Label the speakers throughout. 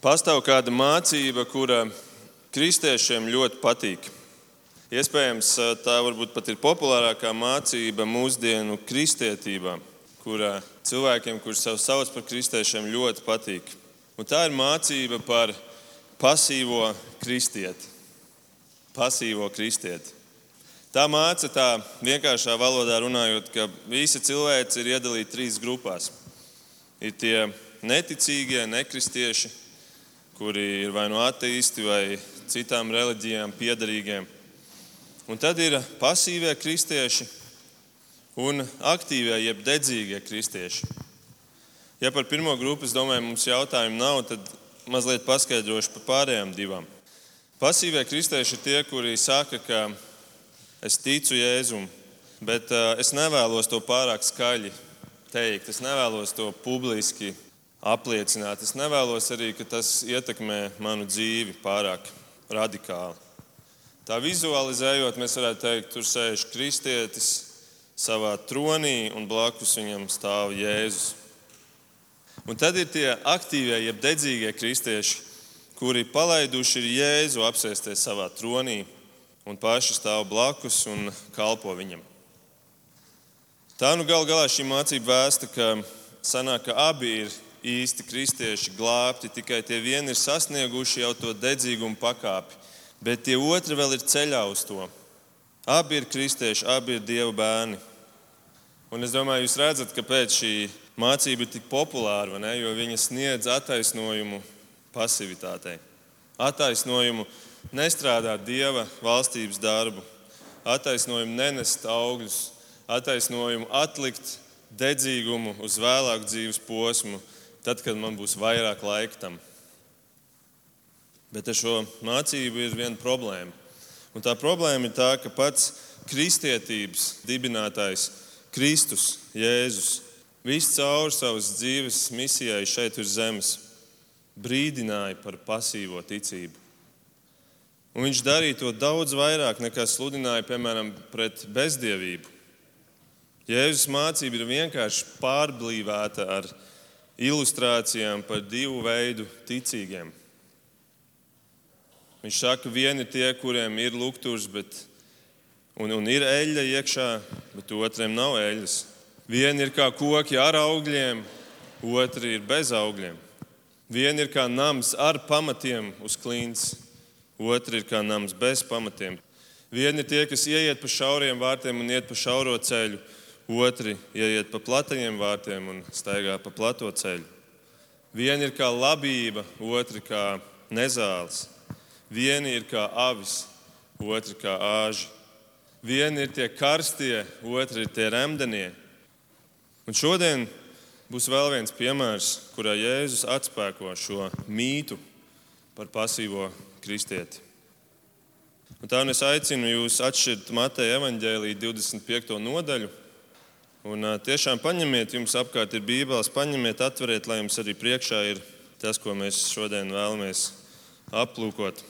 Speaker 1: Pastāv kāda mācība, kura kristiešiem ļoti patīk. Iespējams, tā varbūt pat ir populārākā mācība mūsdienu kristietībā, kura cilvēkiem, kurus sev sauc par kristiešiem, ļoti patīk. Un tā ir mācība par pasīvo kristieti. Pasīvo kristieti. Tā māca tā vienkāršā valodā runājot, ka visi cilvēci ir iedalīti trīs grupās. Ir tie neticīgie, nekristieši, kuri ir vai no ateisti vai citām reliģijām piedarīgiem. Un tad ir pasīvie kristieši un aktīvie, jeb dedzīgie kristieši. Ja par pirmo grupu es domāju, mums jautājumu nav, tad mazliet paskaidrošu par pārējām divām. Pasīvie kristieši ir tie, kuri saka, ka es ticu Jēzum, bet es nevēlos to pārāk skaļi teikt. Es nevēlos to publiski apliecināt. Es nevēlos arī, ka tas ietekmē manu dzīvi pārāk radikāli. Tā vizualizējot, mēs varētu teikt, tur sēž kristietis savā tronī un blakus viņam stāv Jēzus. Un tad ir tie aktīvie, jeb dedzīgie kristieši, kuri palaiduši ir Jēzu apsēsties savā tronī un paši stāv blakus un kalpo viņam. Tā nu gal galā šī mācība vēsta, ka sanāk, ka abi ir īsti kristieši glābti, tikai tie vieni ir sasnieguši jau to dedzīgumu pakāpi bet tie otri vēl ir ceļā uz to. Abi ir kristieši, abi ir dieva bērni. Un es domāju, jūs redzat, kāpēc šī mācība ir tik populāra, ne? jo viņa sniedz attaisnojumu pasivitātei. Attaisnojumu nestrādāt dieva valstības darbu, attaisnojumu nenest augļus, attaisnojumu atlikt dedzīgumu uz vēlāku dzīves posmu, tad, kad man būs vairāk laika tam. Bet ar šo mācību ir viena problēma. Un tā problēma ir tā, ka pats kristietības dibinātājs Kristus, Jēzus, viscaur savas dzīves misijai šeit uz zemes brīdināja par pasīvo ticību. Un viņš darīja to daudz vairāk nekā sludināja, piemēram, pret bezdievību. Jēzus mācība ir vienkārši pārblīvēta ar ilustrācijām par divu veidu ticīgiem. Viņš saka, ka vieni tie, kuriem ir lukturs, bet, un, un ir eļļa iekšā, bet otriem nav eļļas. Vieni ir kā koki ar augļiem, otri ir bez augļiem. Vieni ir kā nams ar pamatiem uz klints, otri ir kā nams bez pamatiem. Vieni ir tie, kas ieiet pa šauriem vārtiem un iet pa šauro ceļu, otri ieiet pa platajiem vārtiem un staigā pa plato ceļu. Vieni ir kā labība, otri kā nezāles. Vieni ir kā avis, otri kā āži. Vieni ir tie karstie, otri ir tie remdenie. Un šodien būs vēl viens piemērs, kurā Jēzus atspēko šo mītu par pasīvo kristieti. Un tā un es aicinu jūs atšķirt Mateja evaņģēlīja 25. nodaļu. Un tiešām paņemiet, jums apkārt ir Bībeles, paņemiet, atveriet, lai jums arī priekšā ir tas, ko mēs šodien vēlamies aplūkot.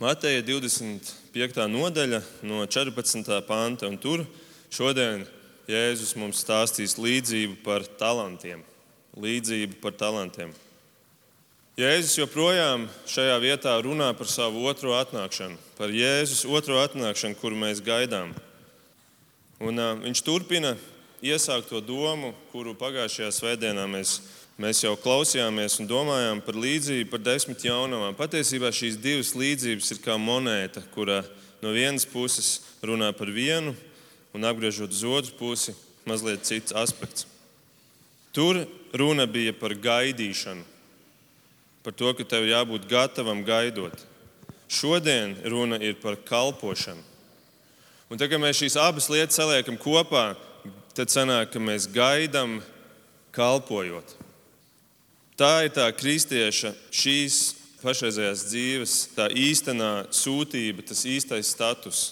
Speaker 1: Mateja 25. nodaļa, no 14. panta. Tur šodien Jēzus mums stāstīs līdzību par talantiem. Līdzību par talantiem. Jēzus joprojām šajā vietā runā par savu otro atnākšanu, par Jēzus otro atnākšanu, kuru mēs gaidām. Un, uh, viņš turpina iesākt to domu, kuru pagājušajā svētdienā mēs Mēs jau klausījāmies un domājām par līdzību, par desmit jaunavām. Patiesībā šīs divas līdzības ir kā monēta, kura no vienas puses runā par vienu, un apgriežot uz otru pusi, mazliet cits aspekts. Tur runa bija par gaidīšanu, par to, ka tev jābūt gatavam gaidot. Šodien runa ir par kalpošanu. Un tad, kad mēs šīs abas lietas saliekam kopā, tad sanāk, ka mēs gaidām kalpojot. Tā ir tā kristieša šīs pašreizējās dzīves, tā īstenā sūtība, tas īstais status.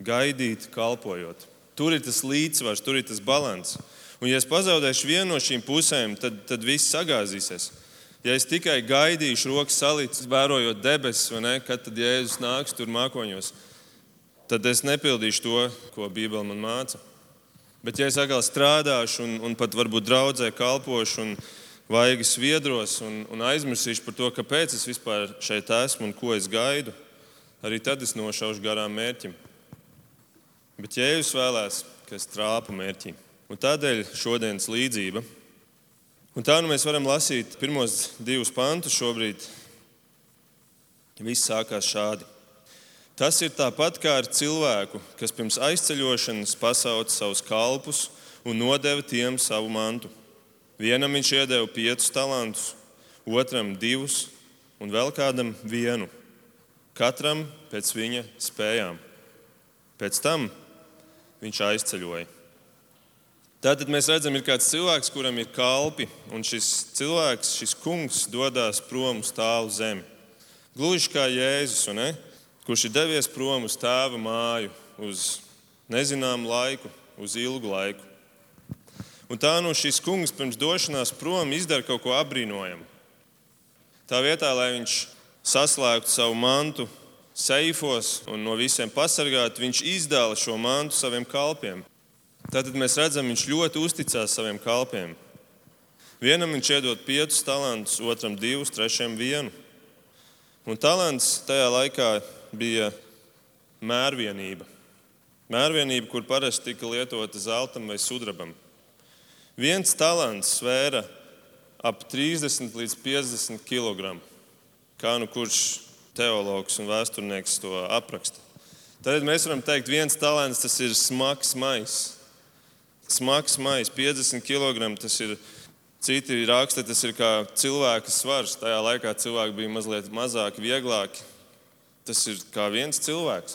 Speaker 1: Gaidīt, kalpojot. Tur ir tas līdzsvars, tur ir tas līdzsvars. Un, ja es pazaudēšu vienu no šīm pusēm, tad, tad viss sagāzīsies. Ja es tikai gaidīšu, rokas salīdzināšu, vērojot debesis, vai ne, kad tad Jēzus nāks tur mākoņos, tad es nepildīšu to, ko Bībele man māca. Bet, ja es atkal strādāšu un, un pat varbūt draudzē kalpošu un, vaigi sviedros un, un aizmirsīšu par to, kāpēc es vispār šeit esmu un ko es gaidu, arī tad es nošaušu garām mērķim. Bet Jēzus vēlēs, ka es trāpu mērķī. Un tādēļ šodienas līdzība. Un tā nu mēs varam lasīt pirmos divus pantus šobrīd. Viss sākās šādi. Tas ir tāpat kā ar cilvēku, kas pirms aizceļošanas pasauca savus kalpus un nodeva tiem savu mantu. Vienam viņš iedeva piecus talantus, otram divus un vēl kādam vienu. Katram pēc viņa spējām. Pēc tam viņš aizceļoja. Tātad mēs redzam, ir kāds cilvēks, kuram ir kalpi, un šis cilvēks, šis kungs, dodas prom uz tālu zemi. Gluži kā Jēzus, ne? Kurš ir devies prom uz tēva māju, uz nezināmu laiku, uz ilgu laiku. Un tā nu šis kungs pirms došanās prom izdara kaut ko apbrīnojamu. Tā vietā, lai viņš saslēgtu savu mantu seifos un no visiem pasargātu, viņš izdala šo mantu saviem kalpiem. Tātad mēs redzam, viņš ļoti uzticās saviem kalpiem. Vienam viņš iedod piecus talantus, otram divus, trešajam vienu. Un talants tajā laikā bija mērvienība. Mērvienība, kur parasti tika lietota zeltam vai sudrabam. Viens talants svēra ap 30 līdz 50 kg. Kā nu kurš teologs un vēsturnieks to apraksta. Tad mēs varam teikt, viens talants tas ir smags maisis. Smags maisis, 50 kg. Tas ir citi raksti, tas ir kā cilvēka svars. Tajā laikā cilvēki bija mazliet mazāki, vieglāki. Tas ir kā viens cilvēks.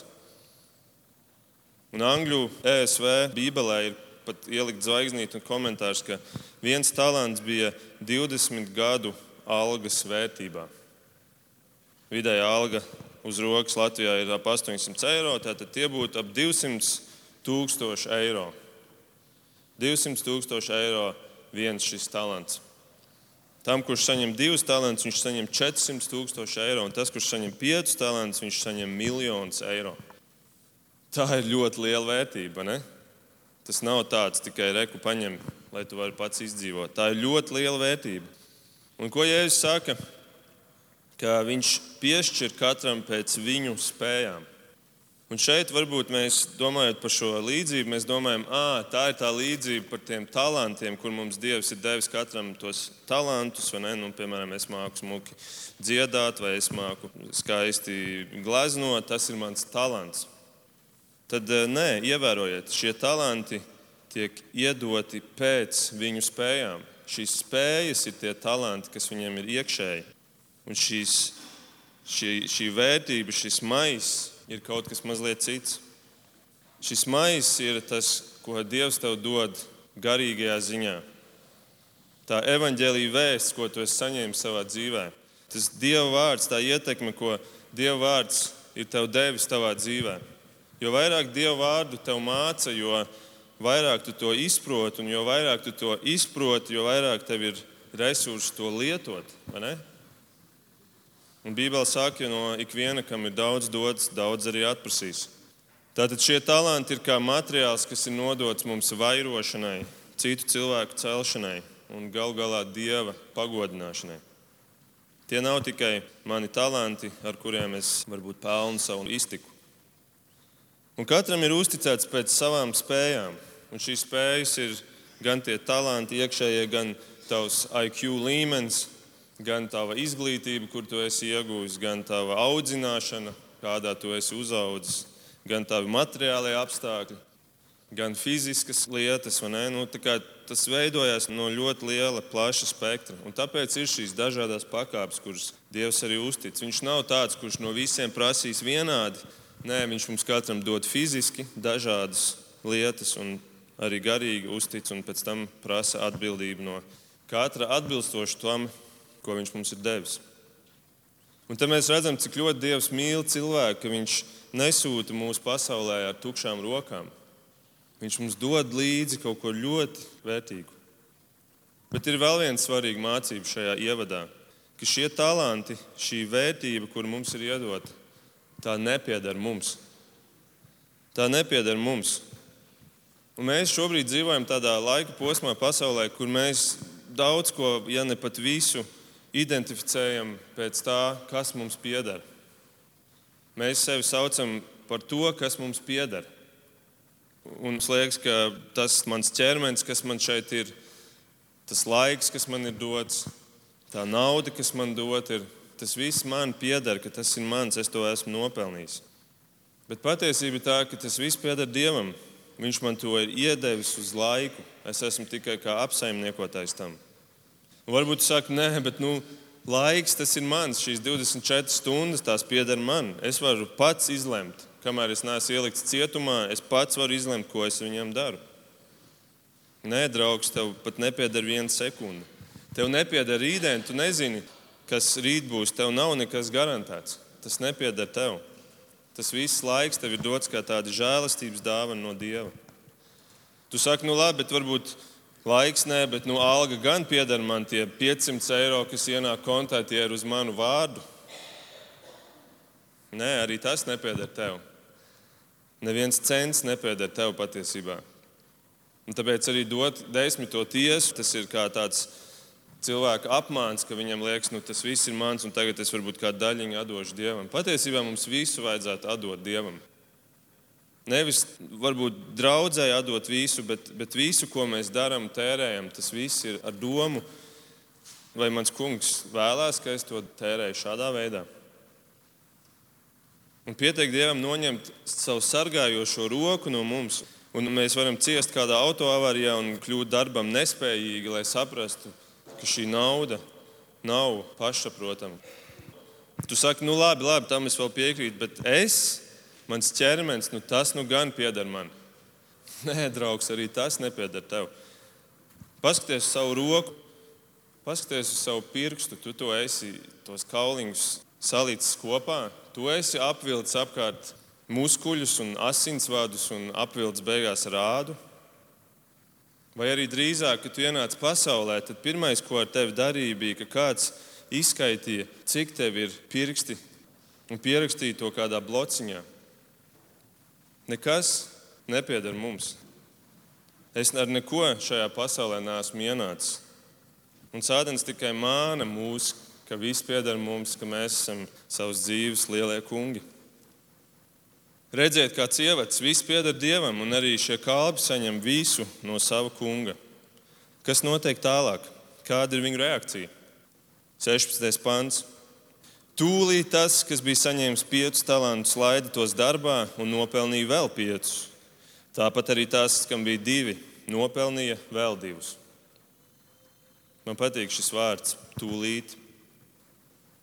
Speaker 1: Un angļu ESV Bībelē ir pat ielikt zvaigznīti un komentārs, ka viens talants bija 20 gadu algas vērtībā. Vidējā alga uz rokas Latvijā ir ap 800 eiro, tātad tie būtu ap 200 tūkstoši eiro. 200 tūkstoši eiro viens šis talants. Tam, kurš saņem divus talantus, viņš saņem 400 tūkstoši eiro, un tas, kurš saņem piecus talantus, viņš saņem miljonus eiro. Tā ir ļoti liela vērtība. Ne? Tas nav tāds tikai reku paņem, lai tu vari pats izdzīvot. Tā ir ļoti liela vērtība. Un ko Jēzus saka? Ka viņš piešķir katram pēc viņu spējām. Un šeit varbūt mēs domājam par šo līdzību, mēs domājam, ah, tā ir tā līdzība par tiem talantiem, kur mums Dievs ir devis katram tos talantus. Nu, piemēram, es māku smuki dziedāt, vai es māku skaisti gleznot. Tas ir mans talants. Tad nē, ievērojiet, šie talanti tiek iedoti pēc viņu spējām. Šīs spējas ir tie talanti, kas viņiem ir iekšēji. Un šīs, šī, šī vērtība, šis maiss ir kaut kas mazliet cits. Šis maiss ir tas, ko Dievs tev dod garīgajā ziņā. Tā evaņģēlīja vēsts, ko tu esi saņēmis savā dzīvē. Tas Dieva vārds, tā ietekme, ko Dieva vārds ir tev devis savā dzīvēm. Jo vairāk Dieva vārdu tev māca, jo vairāk tu to izproti, un jo vairāk tu to izproti, jo vairāk tev ir resursi to lietot. Un Bībelē saka, ka no ikviena, kam ir daudz dots, daudz arī atprasīs. Tātad šie talanti ir kā materiāls, kas ir nodots mums vairošanai, citu cilvēku celšanai un gal galā Dieva pagodināšanai. Tie nav tikai mani talanti, ar kuriem es varbūt pelnu savu iztiku. Un katram ir uzticēts pēc savām spējām. Un šīs spējas ir gan tie talanti, iekšējie, gan tavs IQ līmenis, gan tava izglītība, kur tu esi iegūmis, gan tava audzināšana, kādā tu esi uzaugusi, gan tavi materiālie apstākļi, gan fiziskas lietas. Nu, tas veidojas no ļoti liela, plaša spektra. Un tāpēc ir šīs dažādas pakāpes, kuras Dievs arī uztic. Viņš nav tāds, kurš no visiem prasīs vienādi Nē, viņš mums katram dod fiziski dažādas lietas, un arī garīgi uztic, un pēc tam prasa atbildību no katra atbilstoši tam, ko viņš mums ir devis. Un tad mēs redzam, cik ļoti Dievs mīl cilvēku, ka Viņš nesūta mūsu pasaulē ar tukšām rokām. Viņš mums dod līdzi kaut ko ļoti vērtīgu. Bet ir vēl viena svarīga mācība šajā ievadā, ka šie talanti, šī vērtība, kur mums ir iedota, tā nepieder mums. Tā nepieder mums. Un mēs šobrīd dzīvojam tādā laika posmā, pasaulē, kur mēs daudz ko, ja ne pat visu, identificējam pēc tā, kas mums pieder. Mēs sevi saucam par to, kas mums pieder. Un man liekas, ka tas mans ķermenis, kas man šeit ir, tas laiks, kas man ir dots, tā nauda, kas man dot, ir, tas viss man pieder, ka tas ir mans, es to esmu nopelnījis. Bet patiesība ir tā, ka tas viss pieder Dievam. Viņš man to ir iedevis uz laiku. Es esmu tikai kā apsaimniekotājs tam. Un varbūt jūs sakat, nē, bet nu, laiks tas ir mans. Šīs 24 stundas tās pieder man. Es varu pats izlemt, kamēr es neesmu ielikts cietumā, es pats varu izlemt, ko es viņam daru. Nē, draugs, tev pat nepieder viena sekunde. Tev nepieder rītdien, tu nezini, kas rīt būs. Tev nav nekas garantēts. Tas nepieder tev. Tas viss laiks tev ir dots kā tāda žēlastības dāvana no Dieva. Tu saki, nu labi, bet varbūt laiks nē, bet nu, alga gan pieder man tie 500 eiro, kas ienāk kontā, tie ir uz manu vārdu. Nē, arī tas nepieder tev. Neviens cents nepieder tev patiesībā. Un tāpēc arī dot desmito tiesu, tas ir kā tāds cilvēka apmāns, ka viņam liekas, ka nu, tas viss ir mans, un tagad es varbūt kādu daļiņu atdošu Dievam. Patiesībā mums visu vajadzētu atdot Dievam. Nevis varbūt draudzēji atdot visu, bet, bet visu, ko mēs darām, tērējam, tas viss ir ar domu, vai mans kungs vēlēs, ka es to tērēju šādā veidā. Un pietiek Dievam noņemt savu sargājošo roku no mums, un mēs varam ciest kādā autoavārijā un kļūt darbam nespējīgi, lai saprastu, ka šī nauda nav pašsaprotama. Tu saki, nu labi, labi, tam es vēl piekrītu, bet es, mans ķermenis, nu tas nu gan pieder man. Nē, draugs, arī tas nepieder tev. Paskaties uz savu roku, paskaties uz savu pirkstu, tu to esi, tos kauliņus salīdzis kopā, tu esi apvilcis apkārt muskuļus un asinsvadus un apvilcis beigās rādu. Vai arī drīzāk, kad tu ienāc pasaulē, tad pirmais, ko ar tevi darīja, bija, ka kāds izskaitīja, cik tev ir pirksti un pierakstīja to kādā blociņā. Nekas nepieder mums. Es ar neko šajā pasaulē neesmu ienācis. Un sādens tikai māna mūs, ka viss pieder mums, ka mēs esam savas dzīves lielie kungi. Redziet, kāds ievads, viss pieder dievam, un arī šie kalpi saņem visu no sava kunga. Kas notiek tālāk? Kāda ir viņu reakcija? 16. pants. Tūlīt tas, kas bija saņēmis piecus talantus, laida tos darbā un nopelnīja vēl piecus. Tāpat arī tas, kam bija divi, nopelnīja vēl divus. Man patīk šis vārds - tūlīt.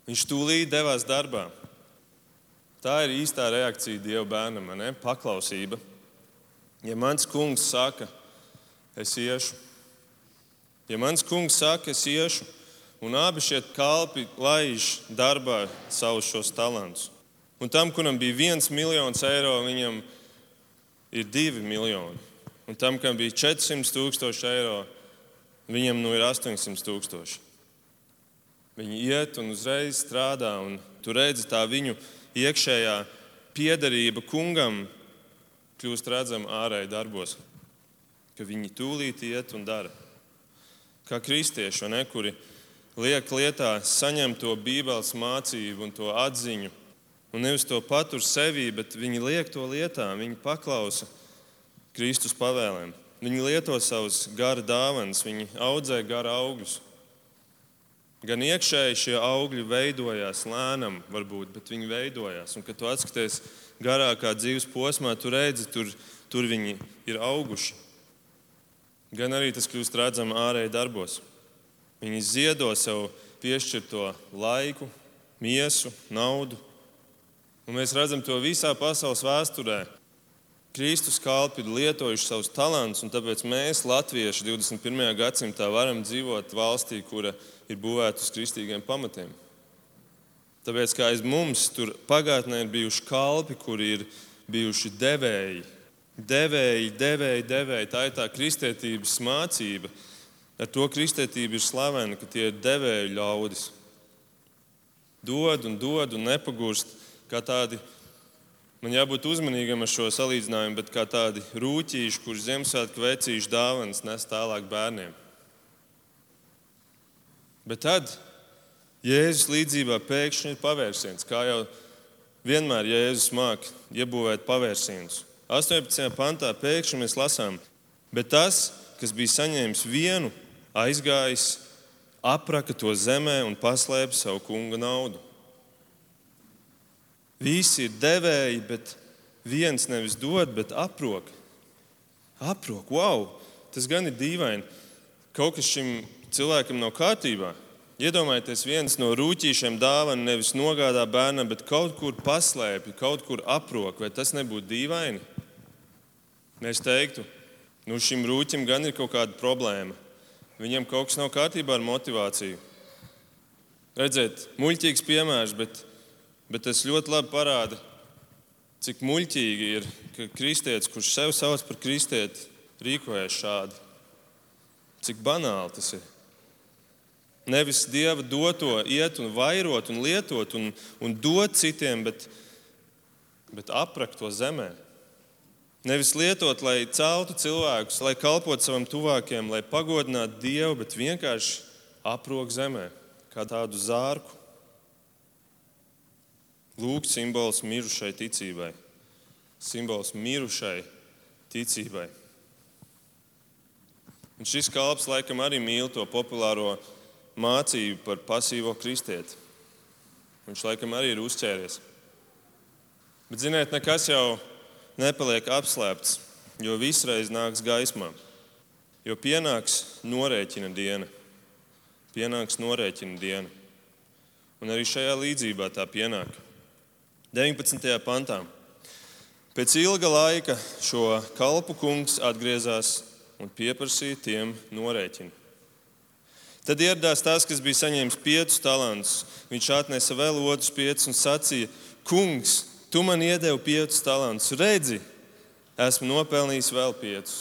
Speaker 1: Viņš tūlīt devās darbā. Tā ir īstā reakcija Dieva bērnam, ne? paklausība. Ja mans kungs saka, es iešu, ja mans kungs saka, es iešu, un abi šie kalpi laiž darbā savus šos talantus, un tam, kuram bija viens miljons eiro, viņam ir divi miljoni, un tam, kam bija 400 tūkstoši eiro, viņam nu ir 800 tūkstoši. Viņi iet un uzreiz strādā, un tu redzi tā viņu iekšējā piederība kungam kļūst redzama ārēji darbos, ka viņi tūlīt iet un dara. Kā kristieši, ne, kuri liek lietā, saņem to Bībeles mācību un to atziņu, un nevis to patur sevī, bet viņi liek to lietā, viņi paklausa Kristus pavēlēm. Viņi lieto savus gara dāvanas, viņi audzē gara augļus. Gan iekšēji šie augļi veidojās lēnām, varbūt, bet viņi veidojās. Un, kad tu atskaties garākā dzīves posmā, tu redzi, tur, tur viņi ir auguši. Gan arī tas kļūst redzams ārēji darbos. Viņi ziedo sev piešķirto laiku, miesu, naudu. Un mēs redzam to visā pasaules vēsturē. Kristus kalpi ir lietojuši savus talantus, un tāpēc mēs, Latvieši, 21. gadsimtā varam dzīvot valstī, kura ir būvēta uz kristīgiem pamatiem. Tāpēc kā aiz mums tur pagātnē ir bijuši kalpi, kuri ir bijuši devēji, devēji, devēji, devēji. Tā ir tā kristietības mācība. Ar to kristietība ir slavena, ka tie ir devēju ļaudis. Dod un dod un nepagurst kā tādi. Man jābūt uzmanīgam ar šo salīdzinājumu, bet kā tādi rūtīši, kurus Ziemassvētku vecīšu dāvanas nes tālāk bērniem. Bet tad Jēzus līdzībā pēkšņi ir pavērsiens, kā jau vienmēr Jēzus māca iebūvēt pavērsienus. 18. pantā pēkšņi mēs lasām, bet tas, kas bija saņēmis vienu, aizgājis, apraka to zemē un paslēpa savu kunga naudu. Visi ir devēji, bet viens nevis dod, bet aprok. Aprok, wow! Tas gan ir dīvaini. Kaut kas šim cilvēkam nav kārtībā. Iedomājieties, viens no rūtīšiem dāvana nevis nogādā bērnam, bet kaut kur paslēpj, kaut kur aprok. Vai tas nebūtu dīvaini? Mēs teiktu, nu šim rūķim gan ir kaut kāda problēma. Viņam kaut kas nav kārtībā ar motivāciju. Redziet, muļķīgs piemērs, bet, bet tas ļoti labi parāda, cik muļķīgi ir, ka kristietis, kurš sev sauc par kristieti, rīkojas šādi. Cik banāli tas ir. Nevis dieva doto iet un vairot un lietot un, un dot citiem, bet, bet aprakt to zemē. Nevis lietot, lai celtu cilvēkus, lai kalpotu savam tuvākiem, lai pagodinātu Dievu, bet vienkārši aprok zemē, kā tādu zārku. Lūk, simbols mirušai ticībai. Simbols mirušai ticībai. Un šis kalps laikam arī mīl to populāro mācību par pasīvo kristieti. Viņš laikam arī ir uzķēries. Bet, ziniet, nekas jau nepaliek apslēpts, jo visreiz nāks gaismā. Jo pienāks norēķina diena. Pienāks norēķina diena. Un arī šajā līdzībā tā pienāk. 19. pantā. Pēc ilga laika šo kalpu kungs atgriezās un pieprasīja tiem norēķinu. Tad ieradās tas, kas bija saņēmis piecus talantus. Viņš atnesa vēl otrus piecus un sacīja: Kungs, Tu man iedevi piecus talantus. Redzi, esmu nopelnījis vēl piecus.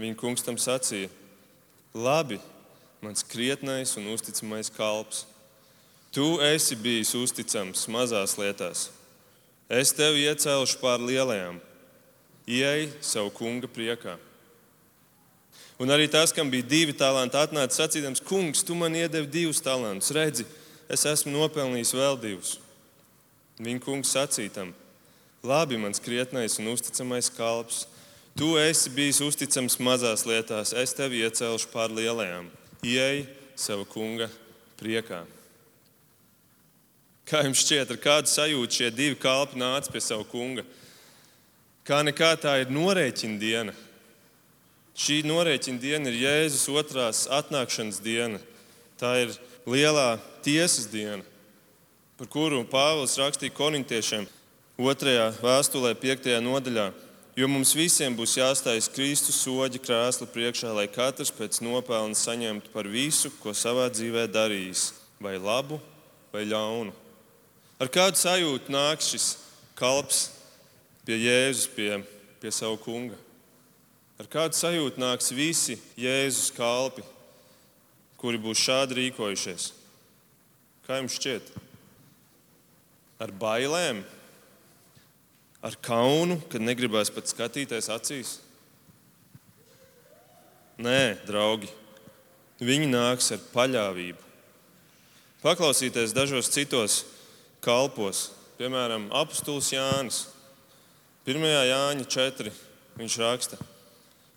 Speaker 1: Viņa kungs tam sacīja: Labi, mans krietnais un uzticamais kalps. Tu esi bijis uzticams mazās lietās. Es tevi iecelšu pār lielajām. Ieej savu kunga priekā. Un arī tas, kam bija divi talanti, atnāca sacīdams, kungs, tu man iedevi divus talantus. Redzi, es esmu nopelnījis vēl divus. Viņa kungs sacītam: Labi, mans krietnais un uzticamais kalps, tu esi bijis uzticams mazās lietās, es tevi iecelšu pār lielajām. Ieej sava kunga priekā. Kā jums šķiet, ar kādu sajūtu šie divi kalpi nāca pie sava kunga? Kā nekā tā ir norēķina diena. Šī norēķina diena ir Jēzus otrās atnākšanas diena. Tā ir lielā tiesas diena par kuru Pāvils rakstīja korintiešiem 2. vēstulē, 5. nodaļā. Jo mums visiem būs jāstājas Kristus soļa krēsla priekšā, lai katrs pēc nopelna saņemtu par visu, ko savā dzīvē darījis, vai labu, vai ļaunu. Ar kādu sajūtu nāk šis kalps pie Jēzus, pie, pie savu kunga? Ar kādu sajūtu nāks visi Jēzus kalpi, kuri būs šādi rīkojušies? Kā jums šķiet? Ar bailēm, ar kaunu, kad negribēs pat skatīties acīs? Nē, draugi, viņi nāks ar paļāvību. Paklausīties dažos citos kalpos, piemēram, apustulis Jānis. 1. Jāņa 4. viņš raksta,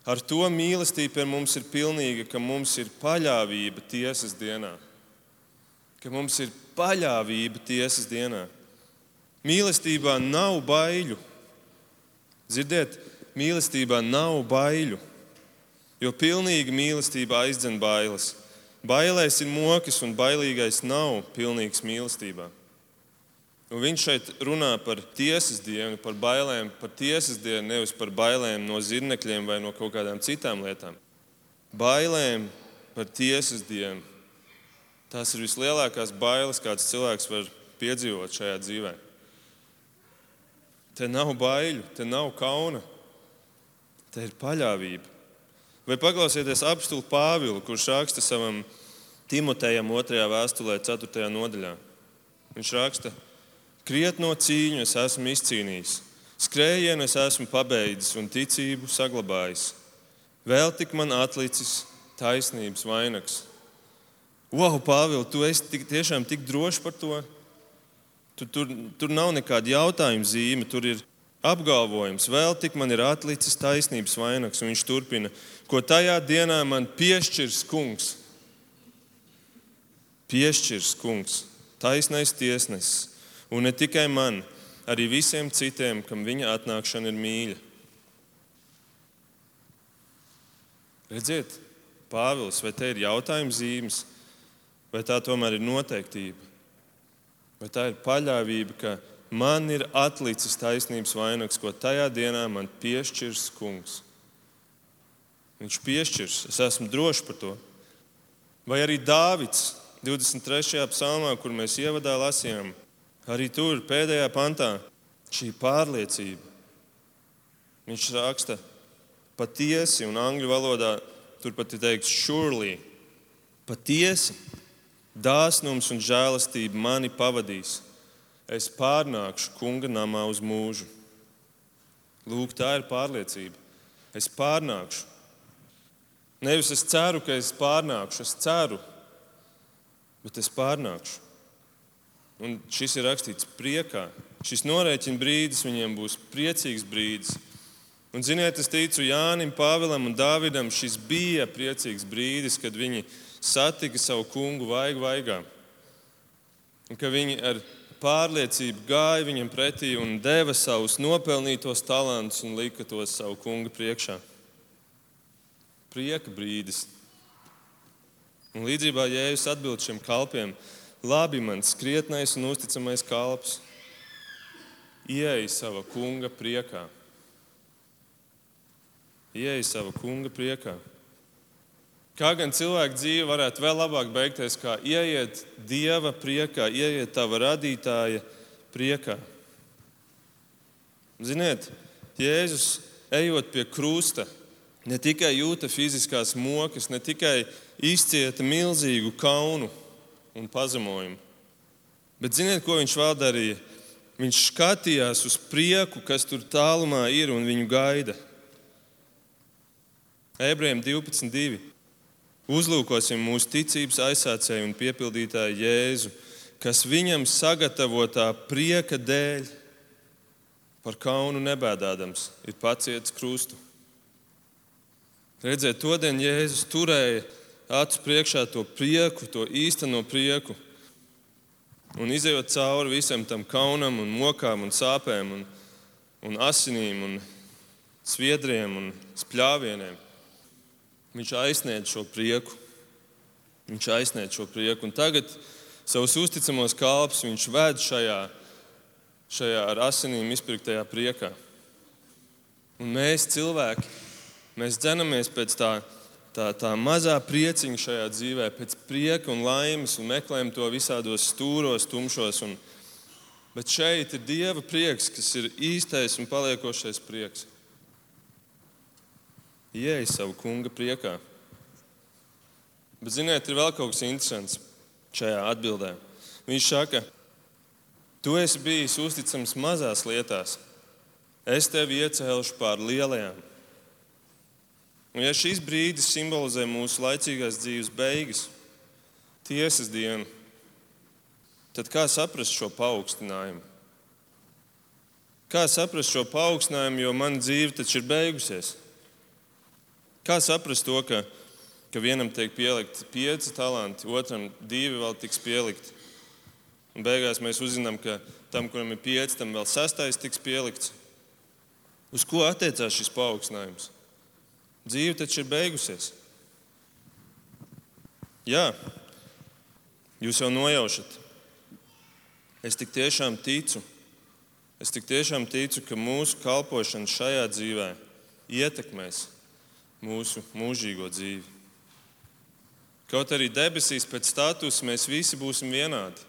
Speaker 1: ar to mīlestība pie mums ir pilnīga, ka mums ir paļāvība tiesas dienā. Ka mums ir paļāvība tiesas dienā. Mīlestībā nav baiļu. Zirdiet, mīlestībā nav baiļu, jo pilnīga mīlestība aizdzen bailes. Bailēs ir mokas, un bailīgais nav pilnīgs mīlestībā. Un viņš šeit runā par tiesas dienu, par bailēm, par tiesas dienu, nevis par bailēm no zirnekļiem vai no kaut kādām citām lietām. Bailēm par tiesas dienu. Tās ir vislielākās bailes, kādas cilvēks var piedzīvot šajā dzīvēm. Te nav baiļu, te nav kauna, te ir paļāvība. Vai paklausieties apstulu Pāvilu, kurš raksta savam Timotejam 2. vēstulē, 4. nodaļā. Viņš raksta, krietno cīņu es esmu izcīnījis, skrējienu es esmu pabeidzis un ticību saglabājis. Vēl tik man atlicis taisnības vainags. Wow, Pāvils, tu esi tik, tiešām tik drošs par to. Tur, tur, tur nav nekāda jautājuma zīme, tur ir apgalvojums. Vēl tik man ir atlicis taisnības vainags, un viņš turpina, ko tajā dienā man piešķirs kungs. Piešķirs kungs, taisnais tiesnesis, un ne tikai man, arī visiem citiem, kam viņa atnākšana ir mīļa. Redziet, Pāvils, vai te ir jautājums zīmes, vai tā tomēr ir noteiktība? Vai tā ir paļāvība, ka man ir atlicis taisnības vainags, ko tajā dienā man piešķirs kungs? Viņš piešķirs, es esmu drošs par to. Vai arī Dāvids 23. psalmā, kur mēs ievadā lasījām, arī tur pēdējā pantā šī pārliecība. Viņš raksta patiesi, un angļu valodā turpat ir teikts surely. Patiesi, dāsnums un žēlastība mani pavadīs. Es pārnākšu kunga namā uz mūžu. Lūk, tā ir pārliecība. Es pārnākšu. Nevis es ceru, ka es pārnākšu, es ceru, bet es pārnākšu. Un šis ir rakstīts priekā. Šis norēķina brīdis viņiem būs priecīgs brīdis. Un, ziniet, es ticu Jānim, Pāvilam un Dāvidam, šis bija priecīgs brīdis, kad viņi satika savu kungu vaigu vaigā. Un ka viņi ar pārliecību gāja viņam pretī un deva savus nopelnītos talantus un lika tos savu kunga priekšā. Prieka brīdis. Un līdzībā Jēzus atbild šiem kalpiem: Labi, mans krietnais un uzticamais kalps, ieej savā kunga priekā ieeja sava kunga priekā. Kā gan cilvēka dzīve varētu vēl labāk beigties, kā ieiet dieva priekā, ieiet tava radītāja priekā. Ziniet, Jēzus ejot pie krusta, ne tikai jūta fiziskās mokas, ne tikai izcieta milzīgu kaunu un pazemojumu, bet ziniet, ko viņš vēl darīja? Viņš skatījās uz prieku, kas tur tālumā ir un viņu gaida. Ebrejiem 12.2. Uzlūkosim mūsu ticības aizsācēju un piepildītāju Jēzu, kas viņam sagatavotā prieka dēļ par kaunu nebēdādams ir pacietis krustu. Redziet, to dienu Jēzus turēja acu priekšā to prieku, to īsteno prieku. Un izējot cauri visam tam kaunam, un mokām, un sāpēm, un, un asinīm, un sviedriem un spļāvieniem. Viņš aizsniedz šo prieku. Viņš aizsniedz šo prieku. Un tagad savus uzticamos kalpus viņš ved šajā, šajā ar asinīm izpirktajā priekā. Un mēs, cilvēki, mēs dzenamies pēc tā, tā, tā mazā prieciņa šajā dzīvē, pēc prieka un laimes, un meklējam to visādos stūros, tumšos. Un, bet šeit ir Dieva prieks, kas ir īstais un paliekošais prieks ieeja savu kunga priekā. Bet, ziniet, ir vēl kaut kas interesants šajā atbildē. Viņš saka, tu esi bijis uzticams mazās lietās, es tevi iecēlušu pār lielajām. Un, ja šis brīdis simbolizē mūsu laicīgās dzīves beigas, tiesas dienu, tad kā saprast šo paaugstinājumu? Kā saprast šo paaugstinājumu, jo mana dzīve taču ir beigusies? Kā saprast to, ka, ka vienam tiek pielikt pieci talanti, otram divi vēl tiks pielikt? Un beigās mēs uzzinām, ka tam, kuram ir pieci, tam vēl sastais tiks pielikts. Uz ko attiecās šis paaugstinājums? Dzīve taču ir beigusies. Jā, jūs jau nojaušat. Es tik tiešām ticu, es tik tiešām ticu, ka mūsu kalpošana šajā dzīvē ietekmēs mūsu mūžīgo dzīvi. Kaut arī debesīs pēc statusa mēs visi būsim vienādi,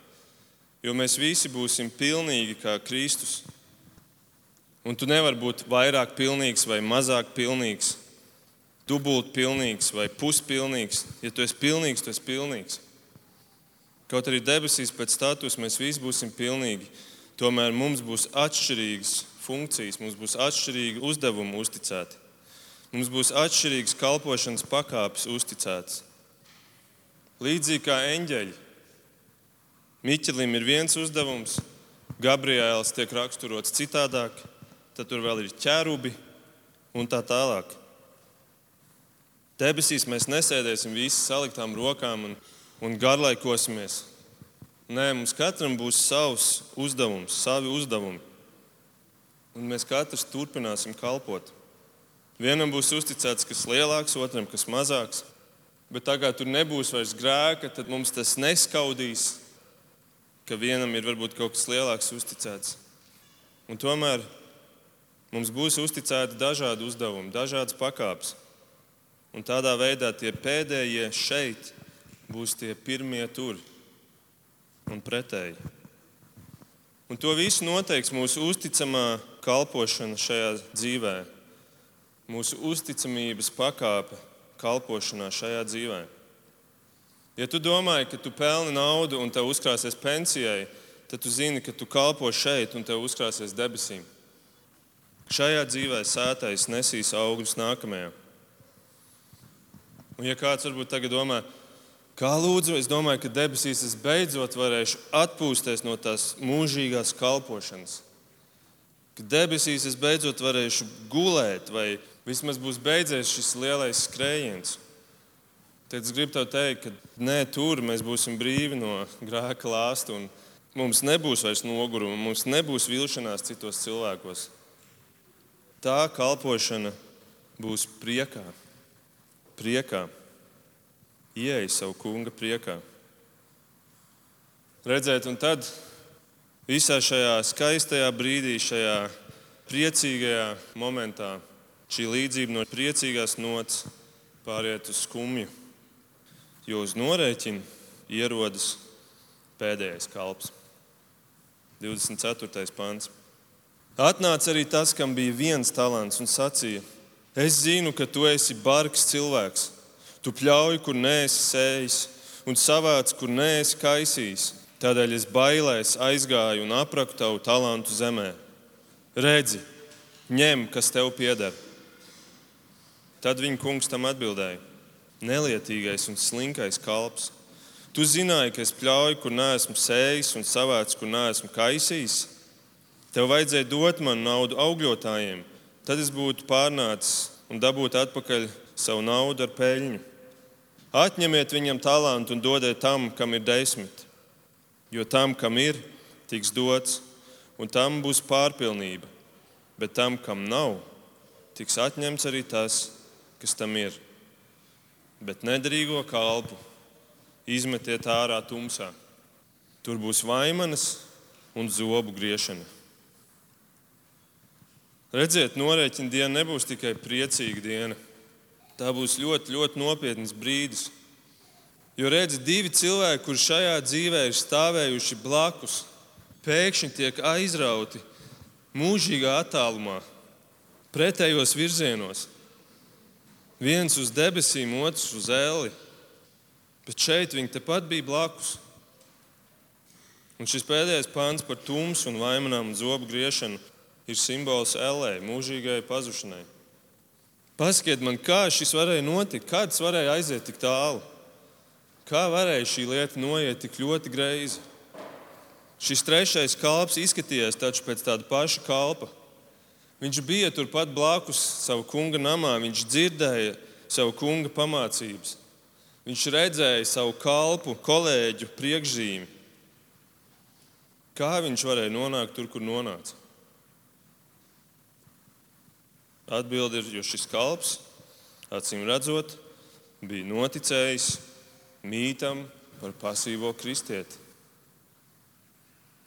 Speaker 1: jo mēs visi būsim pilnīgi kā Kristus. Un tu nevari būt vairāk pilnīgs vai mazāk pilnīgs, dubult pilnīgs vai puspilnīgs. Ja tu esi pilnīgs, tu esi pilnīgs. Kaut arī debesīs pēc statusa mēs visi būsim pilnīgi, tomēr mums būs atšķirīgas funkcijas, mums būs atšķirīgi uzdevumi uzticēti. Mums būs atšķirīgas kalpošanas pakāpes uzticētas. līdzīgi kā eņģeļi. Miķelim ir viens uzdevums, Gabriēls tiek raksturots citādāk, tad tur vēl ir ķērubi un tā tālāk. Debesīs mēs nesēdēsim visi saliktām rokām un, un garlaikosimies. Nē, mums katram būs savs uzdevums, savi uzdevumi. Un mēs katrs turpināsim kalpot. Vienam būs uzticēts kas lielāks, otram kas mazāks. Bet tā kā tur nebūs vairs grēka, tad mums tas neskaudīs, ka vienam ir varbūt kaut kas lielāks uzticēts. Un tomēr mums būs uzticēti dažādi uzdevumi, dažādas pakāpes. Un tādā veidā tie pēdējie šeit būs tie pirmie tur un pretēji. Un to visu noteiks mūsu uzticamā kalpošana šajā dzīvē, mūsu uzticamības pakāpe kalpošanā šajā dzīvē. Ja tu domā, ka tu pelni naudu un tev uzkrāsies pensijai, tad tu zini, ka tu kalpo šeit un tev uzkrāsies debesīm. Šajā dzīvē sētais nesīs augļus nākamajā. Un, ja kāds varbūt tagad domā, kā lūdzu, es domāju, ka debesīs es beidzot varēšu atpūsties no tās mūžīgās kalpošanas. Ka debesīs es beidzot varēšu gulēt, vai vismaz būs beidzies šis lielais skrējiens. Tad es gribu tev teikt, ka nē, tur mēs būsim brīvi no grēka lāsta. Mums nebūs vairs noguruma, mums nebūs vilšanās citos cilvēkos. Tā kalpošana būs priekā priekā, ieeja savu kunga priekā. Redzēt, un tad visā šajā skaistajā brīdī, šajā priecīgajā momentā, šī līdzība no priecīgās nots pāriet uz skumju, jo uz norēķinu ierodas pēdējais kalps. 24. pāns. Atnāca arī tas, kam bija viens talants, un sacīja: Es zinu, ka tu esi bargs cilvēks. Tu pļauj, kur neesi sējis, un savāc, kur neesi kaisījis. Tādēļ es bailēs aizgāju un apraku tavu talantu zemē. Redzi, ņem, kas tev pieder. Tad viņa kungs tam atbildēja: Nelietīgais un slinkais kalps. Tu zināji, ka es pļauju, kur neesmu sējis, un savāc, kur neesmu kaisījis. Tev vajadzēja dot man naudu augļotājiem tad es būtu pārnācis un dabūtu atpakaļ savu naudu ar peļņu. Atņemiet viņam talantu un dodiet tam, kam ir desmit. Jo tam, kam ir, tiks dots, un tam būs pārpilnība. Bet tam, kam nav, tiks atņemts arī tas, kas tam ir. Bet nederīgo kalpu izmetiet ārā tumsā. Tur būs vaimanas un zobu griešana. Redziet, norēķina diena nebūs tikai priecīga diena. Tā būs ļoti, ļoti nopietns brīdis. Jo redziet, divi cilvēki, kuriem šajā dzīvē ir stāvējuši blakus, pēkšņi tiek aizrauti mūžīgā attālumā, pretējos virzienos. Viens uz debesīm, otrs uz ēli. Bet šeit viņi tepat bija blakus. Un šis pēdējais pāns par tumsu un vaimanām un zobu griešanu ir simbols ellē, mūžīgai pazušanai. Pasakiet man, kā šis varēja notikt, kā tas varēja aiziet tik tālu? Kā varēja šī lieta noiet tik ļoti greizi? Šis trešais kalps izskatījās taču pēc tāda paša kalpa. Viņš bija turpat blakus savu kunga namā, viņš dzirdēja savu kunga pamācības. Viņš redzēja savu kalpu, kolēģu priekšzīmi. Kā viņš varēja nonākt tur, kur nonāca? Atbilde ir, jo šis kalps, acīm redzot, bija noticējis mītam par pasīvo kristieti.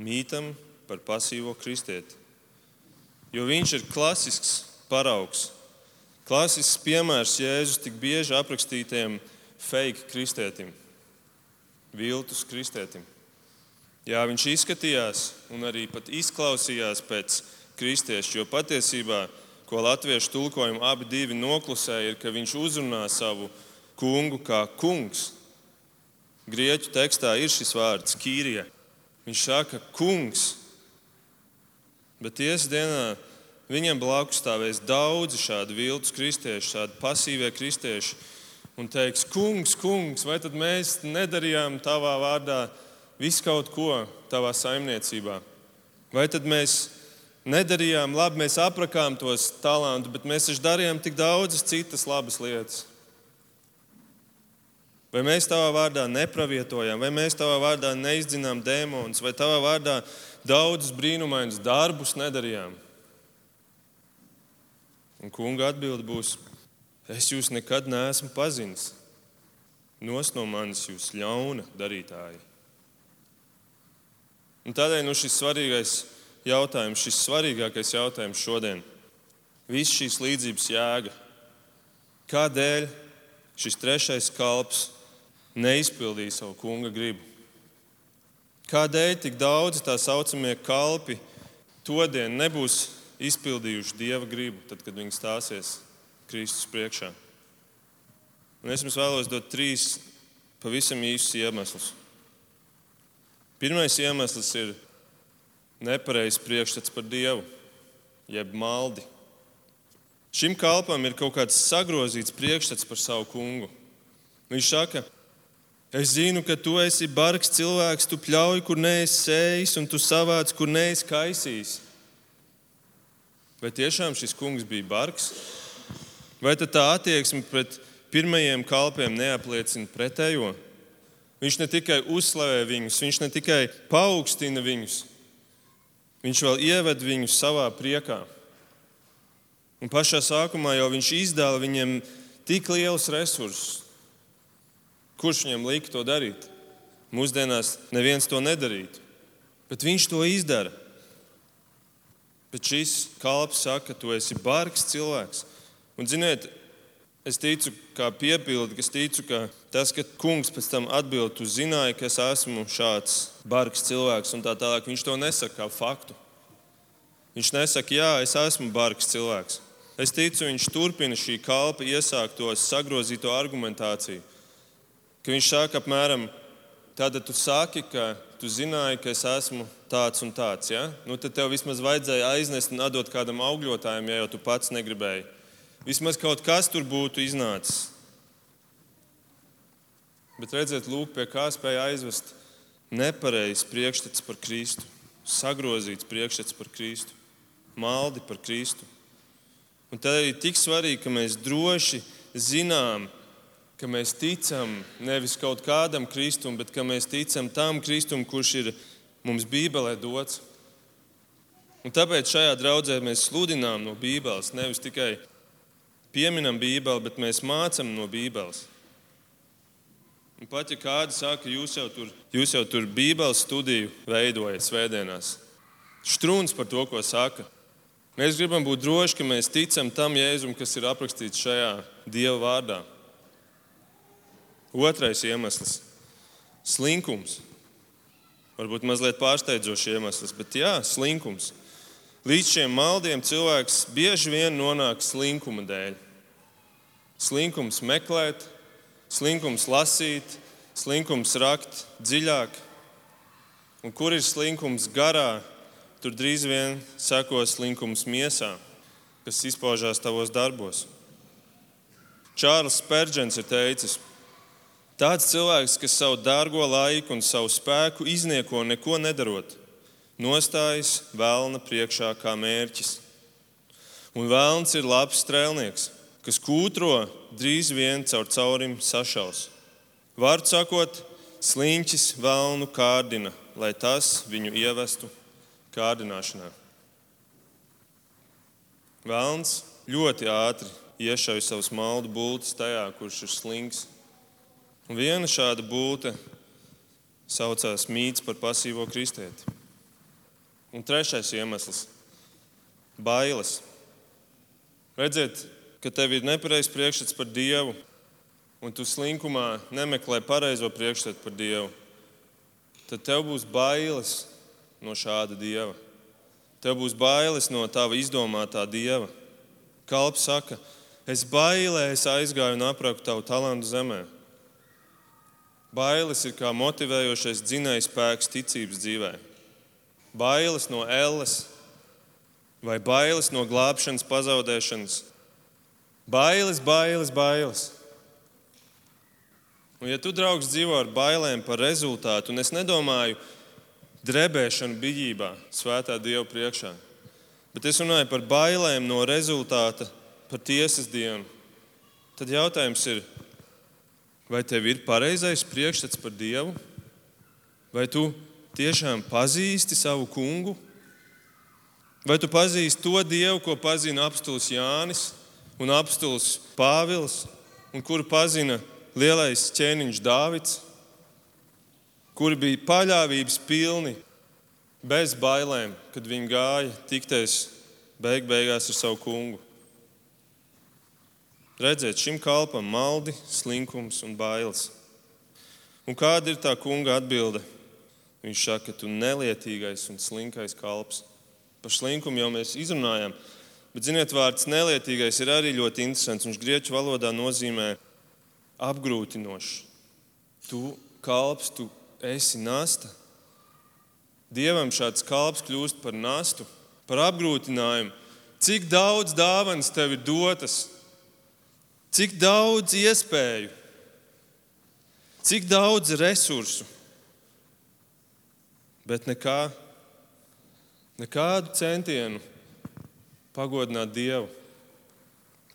Speaker 1: Mītam par pasīvo kristieti. Jo viņš ir klasisks paraugs, klasisks piemērs Jēzus tik bieži aprakstītajam fake kristietim, viltus kristietim. Jā, viņš izskatījās un arī izklausījās pēc kristieša, jo patiesībā ko latviešu tulkojumu abi divi noklusēja, ir, ka viņš uzrunā savu kungu kā kungs. Grieķu tekstā ir šis vārds kīrie. Viņš saka, kungs. Bet tiesas dienā viņam blakus stāvēs daudzi šādi viltus kristieši, šādi pasīvie kristieši, un teiks, kungs, kungs, vai tad mēs nedarījām tavā vārdā visu kaut ko tavā saimniecībā? Vai tad mēs nedarījām labi, mēs aprakām tos talantus, bet mēs taču darījām tik daudzas citas labas lietas? Vai mēs tavā vārdā nepravietojām, vai mēs tavā vārdā neizdzinām dēmonus, vai tavā vārdā daudzus brīnumainus darbus nedarījām? Un kunga atbild būs: Es jūs nekad neesmu pazinis. Nos no manis jūs ļauna darītāji. Un tādēļ nu, šis svarīgais jautājums, šis svarīgākais jautājums šodien, viss šīs līdzības jēga. Kādēļ šis trešais kalps neizpildīja savu kunga gribu? Kādēļ tik daudzi tā saucamie kalpi to dienu nebūs izpildījuši dieva gribu, tad, kad viņi stāsies Kristus priekšā. Un es jums vēlos dot trīs pavisam īsus iemeslus. Pirmais iemesls ir nepareizs priekšstats par Dievu, jeb maldi. Šim kalpam ir kaut kāds sagrozīts priekšstats par savu kungu. Viņš saka, es zinu, ka tu esi bargs cilvēks, tu pļauj, kur neesi sējis, un tu savāc, kur neesi kaisījis. Vai tiešām šis kungs bija bargs? Vai tā attieksme pret pirmajiem kalpiem neapliecina pretējo? Viņš ne tikai uzslavē viņus, viņš ne tikai paaugstina viņus, viņš vēl ieved viņus savā priekā. Un pašā sākumā jau viņš izdāla viņiem tik lielus resursus. Kurš viņam lika to darīt? Mūsdienās neviens to nedarītu, bet viņš to izdara. Bet šis kalps saka, ka tu esi bargs cilvēks. Un, ziniet, es ticu, kā piepildi, es ticu, ka tas, ka kungs pēc tam atbild, tu zināji, ka es esmu šāds bargs cilvēks, un tā tālāk, viņš to nesaka kā faktu. Viņš nesaka, jā, es esmu bargs cilvēks. Es ticu, viņš turpina šī kalpa iesākto sagrozīto argumentāciju. Ka viņš saka apmēram, tātad tu saki, ka tu zināji, ka es esmu tāds un tāds. Ja? Nu, tad tev vismaz vajadzēja aiznest un atdot kādam augļotājam, ja jau tu pats negribēji. Vismaz kaut kas tur būtu iznācis. Bet redziet, lūk, pie kā spēja aizvest nepareizs priekšstats par Kristu, sagrozīts priekšstats par Kristu, maldi par Kristu. Un tad arī tik svarīgi, ka mēs droši zinām, ka mēs ticam nevis kaut kādam kristum, bet ka mēs ticam tam kristum, kurš ir mums Bībelē dots. Un tāpēc šajā draudzē mēs sludinām no Bībeles. Nevis tikai pieminam Bībeli, bet mēs mācām no Bībeles. Un pat ja kādi saka, jūs jau tur, jūs jau tur Bībeles studiju veidojat svētdienās, strūns par to, ko saka. Mēs gribam būt droši, ka mēs ticam tam Jēzum, kas ir aprakstīts šajā Dieva vārdā. Otrais iemesls - slinkums. Varbūt mazliet pārsteidzošs iemesls, bet jā, slinkums. Līdz šiem maldiem cilvēks bieži vien nonāk slinkuma dēļ. Slinkums meklēt, slinkums lasīt, slinkums rakt dziļāk. Un kur ir slinkums garā, tur drīz vien sekos slinkums miesā, kas izpaužās tavos darbos. Čārlis Spērģents ir teicis, Tāds cilvēks, kas savu dārgo laiku un savu spēku iznieko neko nedarot, nostājas vēlna priekšā kā mērķis. Un vēlns ir labs strēlnieks, kas kūtro drīz vien caur caurim sašaus. Vārds sakot, sliņķis vēlnu kārdina, lai tas viņu ievestu kārdināšanā. Vēlns ļoti ātri iešauj savus maldu bultus tajā, kurš ir slings. Viena šāda būtne saucās mīts par pasīvo kristieti. Un trešais iemesls - bailes. Redziet, ka tev ir nepareizs priekšstats par Dievu, un tu slinkumā nemeklē pareizo priekšstatu par Dievu, tad tev būs bailes no šāda Dieva. Tev būs bailes no tava izdomātā Dieva. Kalps saka, es bailēs aizgāju un apraku tavu talantu zemē. Bailes ir kā motivējošais dzinējs spēks ticības dzīvē. Bailes no elles vai bailes no glābšanas, pazaudēšanas. Bailes, bailes, bailes. Un, ja tu, draugs, dzīvo ar bailēm par rezultātu, un es nedomāju drebēšanu bijībā, svētā Dieva priekšā, bet es runāju par bailēm no rezultāta, par tiesas dienu, tad jautājums ir, vai tev ir pareizais priekšstats par Dievu? Vai tu tiešām pazīsti savu kungu? Vai tu pazīsti to Dievu, ko pazina apstults Jānis un apstults Pāvils, un kuru pazina lielais ķēniņš Dāvids, kuri bija paļāvības pilni, bez bailēm, kad viņi gāja tikties beig beigās ar savu kungu. Redzēt, šim kalpam maldi, slinkums un bailes. Un kāda ir tā kunga atbilde? Viņš saka, ka tu nelietīgais un slinkais kalps. Par slinkumu jau mēs izrunājām, bet ziniet, vārds nelietīgais ir arī ļoti interesants. Viņš grieķu valodā nozīmē apgrūtinošs. Tu kalps, tu esi nasta. Dievam šāds kalps kļūst par nastu, par apgrūtinājumu. Cik daudz dāvanas tev ir dotas, cik daudz iespēju, cik daudz resursu, bet nekā, nekādu centienu pagodināt Dievu.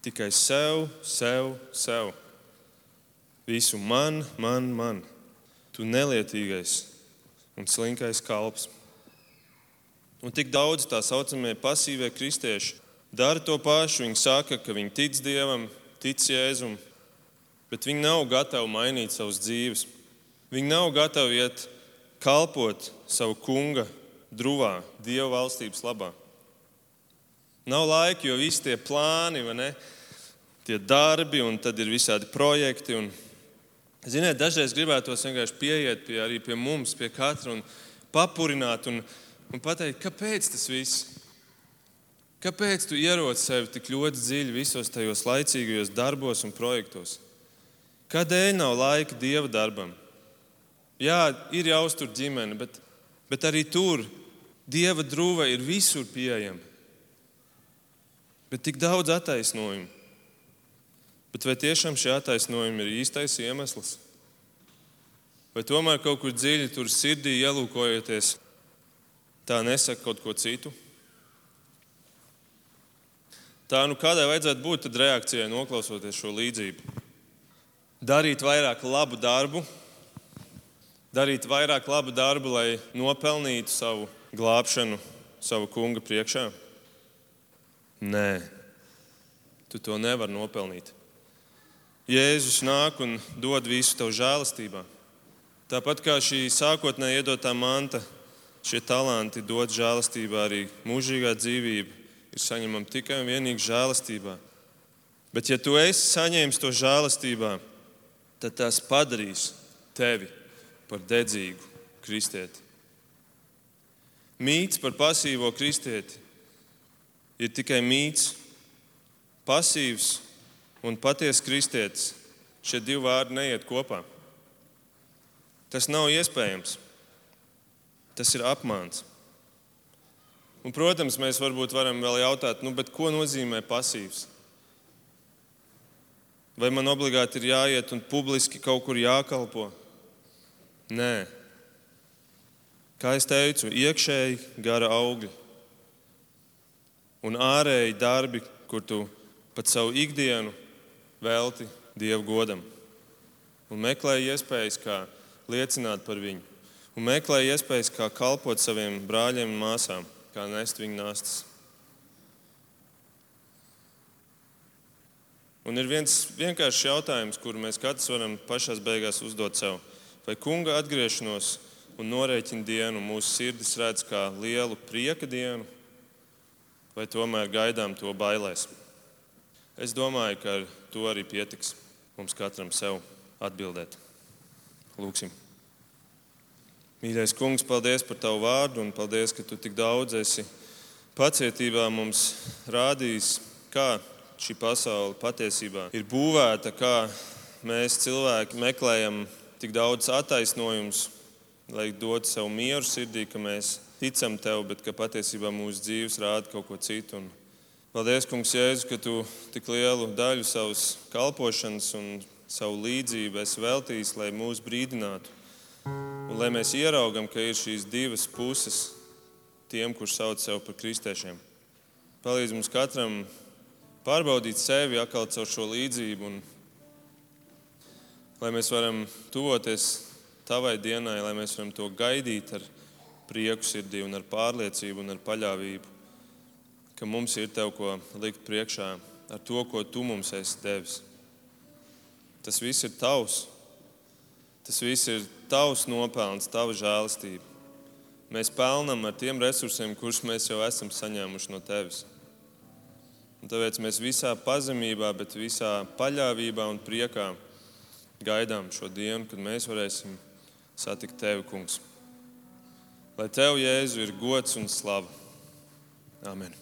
Speaker 1: Tikai sev, sev, sev. Visu man, man, man. Tu nelietīgais un slinkais kalps. Un tik daudz tā saucamie pasīvie kristieši dara to pašu. Viņi saka, ka viņi tic Dievam, tic Jēzum, bet viņi nav gatavi mainīt savas dzīves. Viņi nav gatavi iet kalpot savu kunga drūvā, Dieva valstības labā. Nav laika, jo visi tie plāni, ne, tie darbi, un tad ir visādi projekti. Un, Ziniet, dažreiz gribētos vienkārši pieiet pie, arī pie mums, pie katra un papurināt un, un pateikt, kāpēc tas viss? Kāpēc tu ieroci sevi tik ļoti dziļi visos tajos laicīgajos darbos un projektos? Kādēļ nav laika dieva darbam? Jā, ir jāuztur ģimene, bet, bet arī tur dieva drūva ir visur pieejama. Bet tik daudz attaisnojumu. Bet vai tiešām šī attaisnojuma ir īstais iemesls? Vai tomēr kaut kur dziļi tur sirdī ielūkojoties, tā nesaka kaut ko citu? Tā nu kādai vajadzētu būt reakcijai, noklausoties šo līdzību? Darīt vairāk labu darbu, darīt vairāk labu darbu, lai nopelnītu savu glābšanu savu kunga priekšā? Nē, tu to nevari nopelnīt. Jēzus nāk un dod visu tev žēlastībā. Tāpat kā šī sākotnēji iedotā manta, šie talanti dod žēlastībā arī mūžīgā dzīvība, ir saņemama tikai un vienīgi žēlastībā. Bet, ja tu esi saņēmis to žēlastībā, tad tas padarīs tevi par dedzīgu kristieti. Mīts par pasīvo kristieti ir tikai mīts, pasīvs un patiesa kristietis, šie divi vārdi neiet kopā. Tas nav iespējams. Tas ir apmāns. Un, protams, mēs varbūt varam vēl jautāt, nu, ko nozīmē pasīvs? Vai man obligāti ir jāiet un publiski kaut kur jākalpo? Nē. Kā jau teicu, iekšēji gara augļi un ārēji darbi, kur tu pat savu ikdienu velti Dieva godam. Un meklēja iespējas, kā liecināt par viņu. Un meklēja iespējas, kā kalpot saviem brāļiem un māsām, kā nest viņu nāstas. Un ir viens vienkāršs jautājums, kuru mēs katrs varam pašā beigās uzdot sev. Vai kunga atgriešanos un norēķina dienu mūsu sirdis redz kā lielu prieka dienu, vai tomēr gaidām to bailēs? Es domāju, ka ar to arī pietiks mums katram sev atbildēt. Lūksim. Mīļais kungs, paldies par tavu vārdu un paldies, ka tu tik daudz esi pacietībā mums rādījis, kā šī pasaule patiesībā ir būvēta, kā mēs cilvēki meklējam tik daudz attaisnojumus, lai dotu sev mieru sirdī, ka mēs ticam tev, bet ka patiesībā mūsu dzīves rāda kaut ko citu. Un Paldies, Kungs, Jēzu, ka tu tik lielu daļu savas kalpošanas un savu līdzību esi veltījis, lai mūs brīdinātu. Un lai mēs ieraugam, ka ir šīs divas puses tiem, kurš sauc sevi par kristiešiem. Palīdz mums katram pārbaudīt sevi atkal caur šo līdzību, un lai mēs varam tuvoties tavai dienai, lai mēs varam to gaidīt ar prieku sirdī un ar pārliecību un ar paļāvību, ka mums ir tev ko likt priekšā ar to, ko tu mums esi devis. Tas viss ir tavs. Tas viss ir tavs nopelns, tava žēlastība. Mēs pelnām ar tiem resursiem, kurus mēs jau esam saņēmuši no tevis. Un tāpēc mēs visā pazemībā, bet visā paļāvībā un priekā gaidām šo dienu, kad mēs varēsim satikt tevi, Kungs. Lai tev, Jēzu, ir gods un slava. Amen.